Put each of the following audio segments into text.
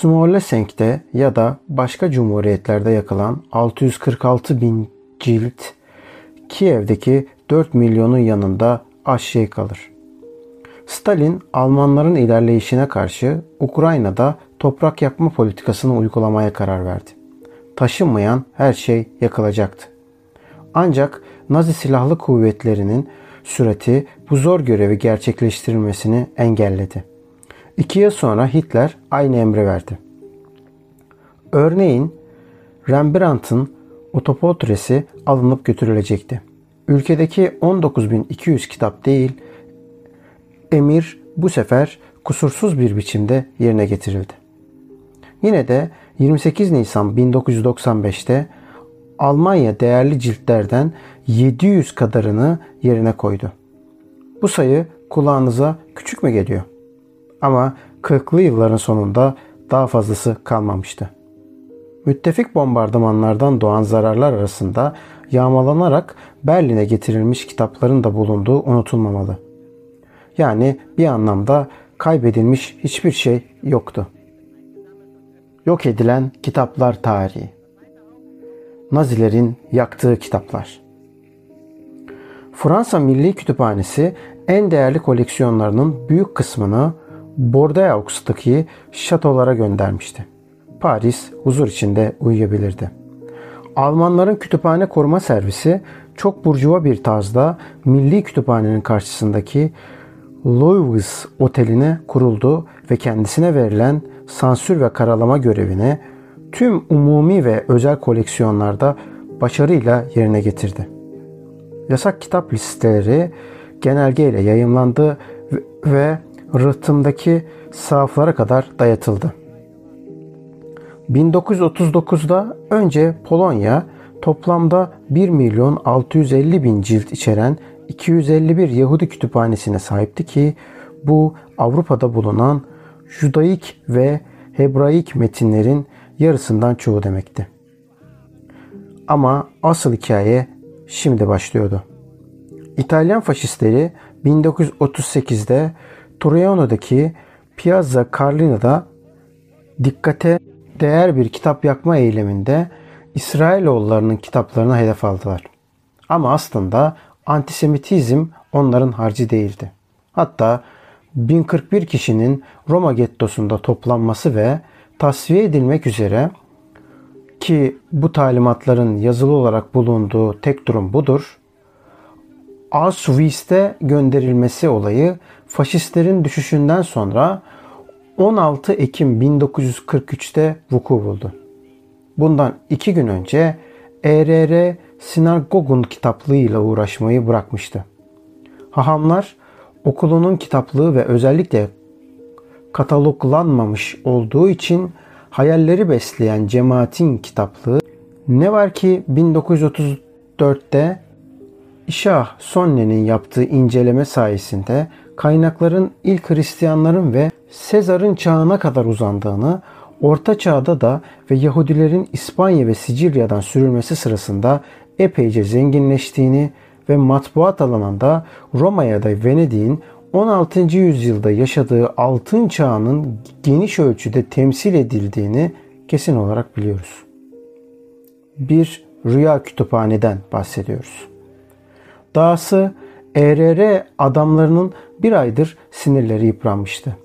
Smolensk'te ya da başka cumhuriyetlerde yakılan 646 bin cilt Kiev'deki 4 milyonun yanında az şey kalır. Stalin Almanların ilerleyişine karşı Ukrayna'da toprak yakma politikasını uygulamaya karar verdi. Taşınmayan her şey yakılacaktı. Ancak Nazi silahlı kuvvetlerinin sürati bu zor görevi gerçekleştirilmesini engelledi. İki yıl sonra Hitler aynı emri verdi. Örneğin Rembrandt'ın otoportresi alınıp götürülecekti. Ülkedeki 19.200 kitap değil, emir bu sefer kusursuz bir biçimde yerine getirildi. Yine de 28 Nisan 1995'te Almanya değerli ciltlerden 700 kadarını yerine koydu. Bu sayı kulağınıza küçük mü geliyor? Ama 40'lı yılların sonunda daha fazlası kalmamıştı. Müttefik bombardımanlardan doğan zararlar arasında yağmalanarak Berlin'e getirilmiş kitapların da bulunduğu unutulmamalı. Yani bir anlamda kaybedilmiş hiçbir şey yoktu. Yok edilen kitaplar tarihi. Nazilerin yaktığı kitaplar. Fransa Milli Kütüphanesi en değerli koleksiyonlarının büyük kısmını Bordeaux'taki şatolara göndermişti. Paris huzur içinde uyuyabilirdi. Almanların kütüphane koruma servisi çok burjuva bir tarzda Milli Kütüphanenin karşısındaki Loews Oteli'ne kuruldu ve kendisine verilen sansür ve karalama görevini tüm umumi ve özel koleksiyonlarda başarıyla yerine getirdi. Yasak kitap listeleri genelgeyle yayımlandı ve rıhtımdaki sahaflara kadar dayatıldı. 1939'da önce Polonya toplamda 1 milyon 650 bin cilt içeren 251 Yahudi kütüphanesine sahipti ki bu Avrupa'da bulunan Judaik ve Hebraik metinlerin yarısından çoğu demekti. Ama asıl hikaye şimdi başlıyordu. İtalyan faşistleri 1938'de Torino'daki Piazza Carlina'da dikkate değer bir kitap yakma eyleminde İsrailoğullarının kitaplarına hedef aldılar. Ama aslında antisemitizm onların harcı değildi. Hatta 1041 kişinin Roma gettosunda toplanması ve tasfiye edilmek üzere ki bu talimatların yazılı olarak bulunduğu tek durum budur. Auschwitz'te gönderilmesi olayı faşistlerin düşüşünden sonra 16 Ekim 1943'te vuku buldu. Bundan iki gün önce ERR Sinagog'un kitaplığıyla uğraşmayı bırakmıştı. Hahamlar okulunun kitaplığı ve özellikle kataloglanmamış olduğu için hayalleri besleyen cemaatin kitaplığı ne var ki 1934'te Şah Sonne'nin yaptığı inceleme sayesinde kaynakların ilk Hristiyanların ve Sezar'ın çağına kadar uzandığını, Orta Çağ'da da ve Yahudilerin İspanya ve Sicilya'dan sürülmesi sırasında epeyce zenginleştiğini ve matbuat alanında Roma'ya da Venedik'in 16. yüzyılda yaşadığı altın çağının geniş ölçüde temsil edildiğini kesin olarak biliyoruz. Bir rüya kütüphaneden bahsediyoruz. Dahası ERR adamlarının bir aydır sinirleri yıpranmıştı.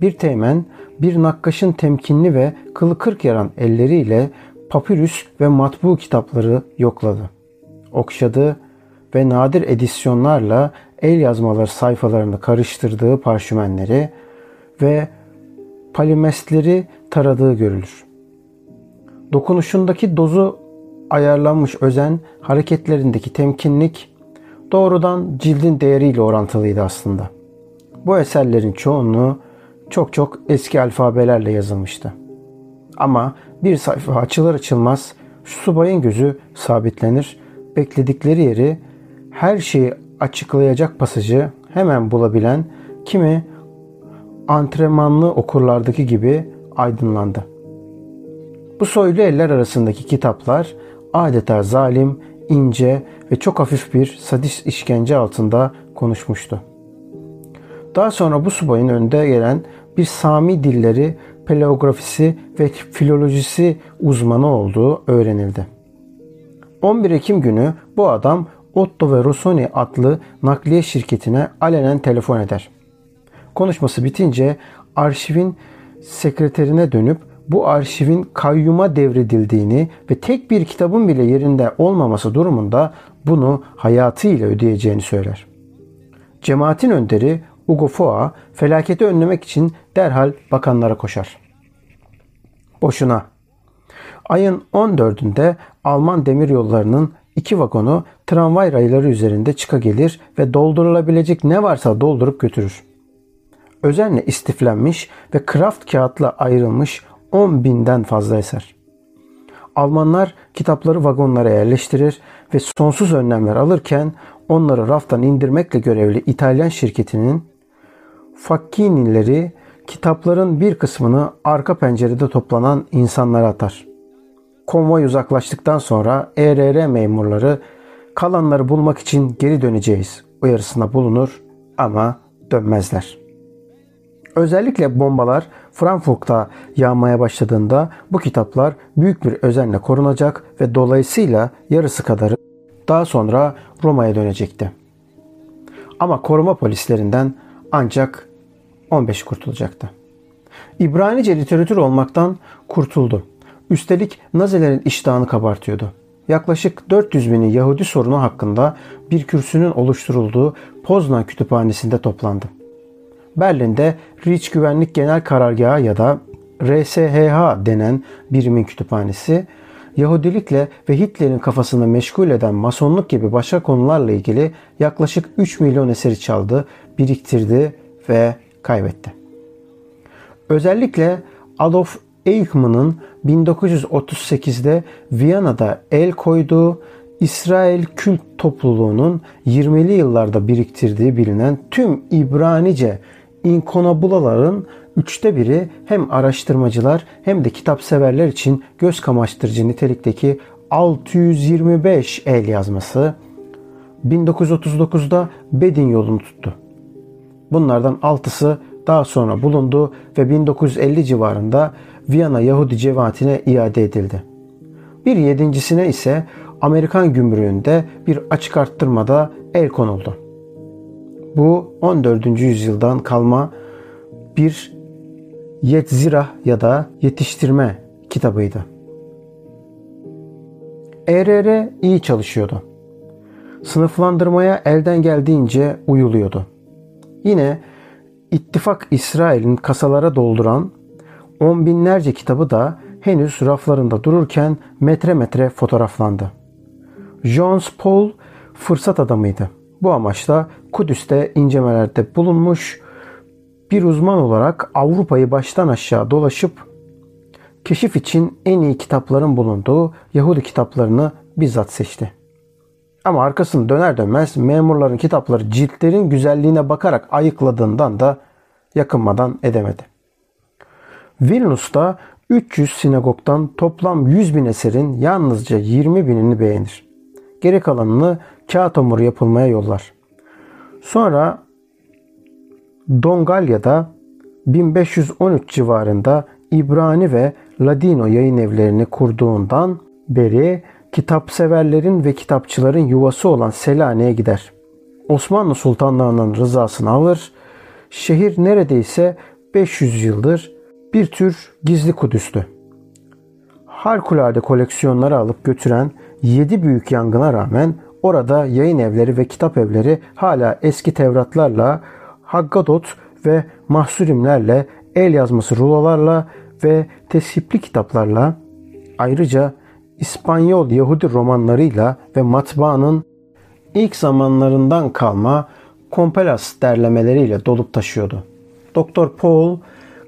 Bir teğmen bir nakkaşın temkinli ve kılı kırk yaran elleriyle papyrus ve matbu kitapları yokladı. Okşadı ve nadir edisyonlarla el yazmaları sayfalarını karıştırdığı parşümenleri ve palimestleri taradığı görülür. Dokunuşundaki dozu ayarlanmış özen, hareketlerindeki temkinlik doğrudan cildin değeriyle orantılıydı aslında. Bu eserlerin çoğunluğu çok çok eski alfabelerle yazılmıştı. Ama bir sayfa açılır açılmaz subayın gözü sabitlenir, bekledikleri yeri her şeyi açıklayacak pasajı hemen bulabilen kimi antrenmanlı okurlardaki gibi aydınlandı. Bu soylu eller arasındaki kitaplar adeta zalim, ince ve çok hafif bir sadist işkence altında konuşmuştu. Daha sonra bu subayın önde gelen bir Sami dilleri, paleografisi ve filolojisi uzmanı olduğu öğrenildi. 11 Ekim günü bu adam Otto ve Rossoni adlı nakliye şirketine alenen telefon eder. Konuşması bitince arşivin sekreterine dönüp bu arşivin kayyuma devredildiğini ve tek bir kitabın bile yerinde olmaması durumunda bunu hayatıyla ödeyeceğini söyler. Cemaatin önderi Ugo Foa felaketi önlemek için derhal bakanlara koşar. Boşuna. Ayın 14'ünde Alman demiryollarının iki vagonu tramvay rayları üzerinde çıka gelir ve doldurulabilecek ne varsa doldurup götürür. Özenle istiflenmiş ve kraft kağıtla ayrılmış 10 binden fazla eser. Almanlar kitapları vagonlara yerleştirir ve sonsuz önlemler alırken onları raftan indirmekle görevli İtalyan şirketinin Fakkinileri kitapların bir kısmını arka pencerede toplanan insanlara atar. Konvoy uzaklaştıktan sonra ERR memurları kalanları bulmak için geri döneceğiz uyarısında bulunur ama dönmezler. Özellikle bombalar Frankfurt'ta yağmaya başladığında bu kitaplar büyük bir özenle korunacak ve dolayısıyla yarısı kadarı daha sonra Roma'ya dönecekti. Ama koruma polislerinden ancak 15 kurtulacaktı. İbranice literatür olmaktan kurtuldu. Üstelik Nazilerin iştahını kabartıyordu. Yaklaşık 400 bini Yahudi sorunu hakkında bir kürsünün oluşturulduğu Poznan Kütüphanesi'nde toplandı. Berlin'de Reich Güvenlik Genel Karargahı ya da RSHH denen birimin kütüphanesi, Yahudilikle ve Hitler'in kafasını meşgul eden masonluk gibi başka konularla ilgili yaklaşık 3 milyon eseri çaldı, biriktirdi ve kaybetti. Özellikle Adolf Eichmann'ın 1938'de Viyana'da el koyduğu İsrail kült topluluğunun 20'li yıllarda biriktirdiği bilinen tüm İbranice inkonabulaların üçte biri hem araştırmacılar hem de kitap severler için göz kamaştırıcı nitelikteki 625 el yazması 1939'da Bedin yolunu tuttu. Bunlardan altısı daha sonra bulundu ve 1950 civarında Viyana Yahudi cemaatine iade edildi. Bir yedincisine ise Amerikan gümrüğünde bir açık arttırmada el konuldu. Bu 14. yüzyıldan kalma bir yetzirah ya da yetiştirme kitabıydı. ERR iyi çalışıyordu. Sınıflandırmaya elden geldiğince uyuluyordu. Yine İttifak İsrail'in kasalara dolduran on binlerce kitabı da henüz raflarında dururken metre metre fotoğraflandı. Jones Paul fırsat adamıydı. Bu amaçla Kudüs'te incelemelerde bulunmuş bir uzman olarak Avrupa'yı baştan aşağı dolaşıp keşif için en iyi kitapların bulunduğu Yahudi kitaplarını bizzat seçti. Ama arkasını döner dönmez memurların kitapları ciltlerin güzelliğine bakarak ayıkladığından da yakınmadan edemedi. Vilnius'ta 300 sinagogdan toplam 100 bin eserin yalnızca 20 binini beğenir. Geri kalanını kağıt hamuru yapılmaya yollar. Sonra Dongalya'da 1513 civarında İbrani ve Ladino yayın evlerini kurduğundan beri kitap severlerin ve kitapçıların yuvası olan Selanik'e gider. Osmanlı sultanlarının rızasını alır. Şehir neredeyse 500 yıldır bir tür gizli Kudüs'tü. Harikulade koleksiyonları alıp götüren 7 büyük yangına rağmen orada yayın evleri ve kitap evleri hala eski Tevratlarla, Haggadot ve Mahsurimlerle, el yazması rulolarla ve teshipli kitaplarla ayrıca İspanyol Yahudi romanlarıyla ve matbaanın ilk zamanlarından kalma kompelas derlemeleriyle dolup taşıyordu. Doktor Paul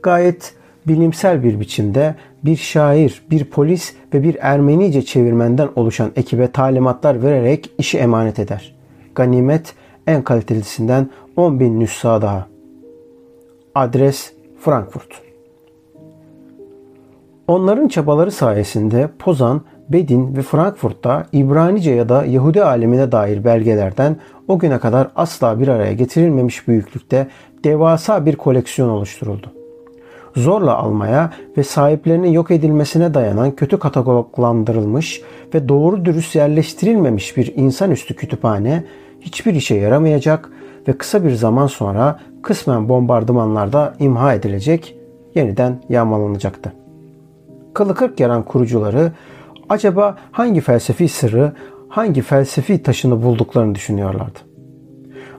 gayet bilimsel bir biçimde bir şair, bir polis ve bir Ermenice çevirmenden oluşan ekibe talimatlar vererek işi emanet eder. Ganimet en kalitelisinden 10 bin nüsha daha. Adres Frankfurt. Onların çabaları sayesinde Pozan, Bedin ve Frankfurt'ta İbranice ya da Yahudi alemine dair belgelerden o güne kadar asla bir araya getirilmemiş büyüklükte devasa bir koleksiyon oluşturuldu. Zorla almaya ve sahiplerinin yok edilmesine dayanan kötü kataloglandırılmış ve doğru dürüst yerleştirilmemiş bir insanüstü kütüphane hiçbir işe yaramayacak ve kısa bir zaman sonra kısmen bombardımanlarda imha edilecek, yeniden yağmalanacaktı. Kılı kırk yaran kurucuları acaba hangi felsefi sırrı, hangi felsefi taşını bulduklarını düşünüyorlardı.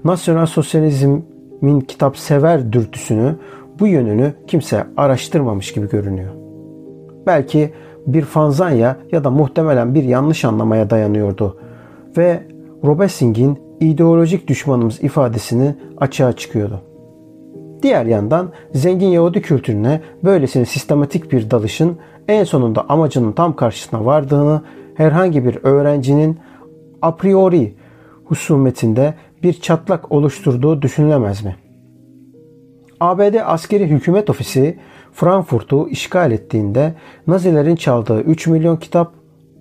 Nasyonel sosyalizmin kitap sever dürtüsünü, bu yönünü kimse araştırmamış gibi görünüyor. Belki bir fanzanya ya da muhtemelen bir yanlış anlamaya dayanıyordu ve Robesing'in ideolojik düşmanımız ifadesini açığa çıkıyordu. Diğer yandan zengin Yahudi kültürüne böylesine sistematik bir dalışın en sonunda amacının tam karşısına vardığını herhangi bir öğrencinin a priori husumetinde bir çatlak oluşturduğu düşünülemez mi? ABD askeri hükümet ofisi Frankfurt'u işgal ettiğinde Nazilerin çaldığı 3 milyon kitap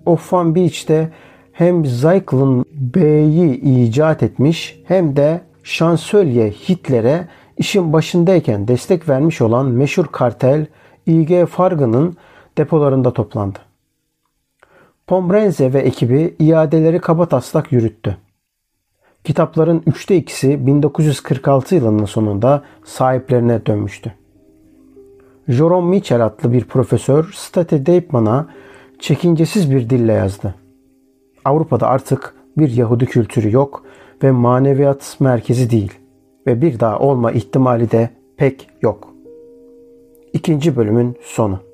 Offan Beach'te hem Zyklon B'yi icat etmiş hem de şansölye Hitler'e işin başındayken destek vermiş olan meşhur kartel IG Fargı'nın depolarında toplandı. Pombrenze ve ekibi iadeleri kaba taslak yürüttü. Kitapların üçte ikisi 1946 yılının sonunda sahiplerine dönmüştü. Jerome Mitchell adlı bir profesör State Deipman'a çekincesiz bir dille yazdı. Avrupa'da artık bir Yahudi kültürü yok ve maneviyat merkezi değil ve bir daha olma ihtimali de pek yok. İkinci bölümün sonu.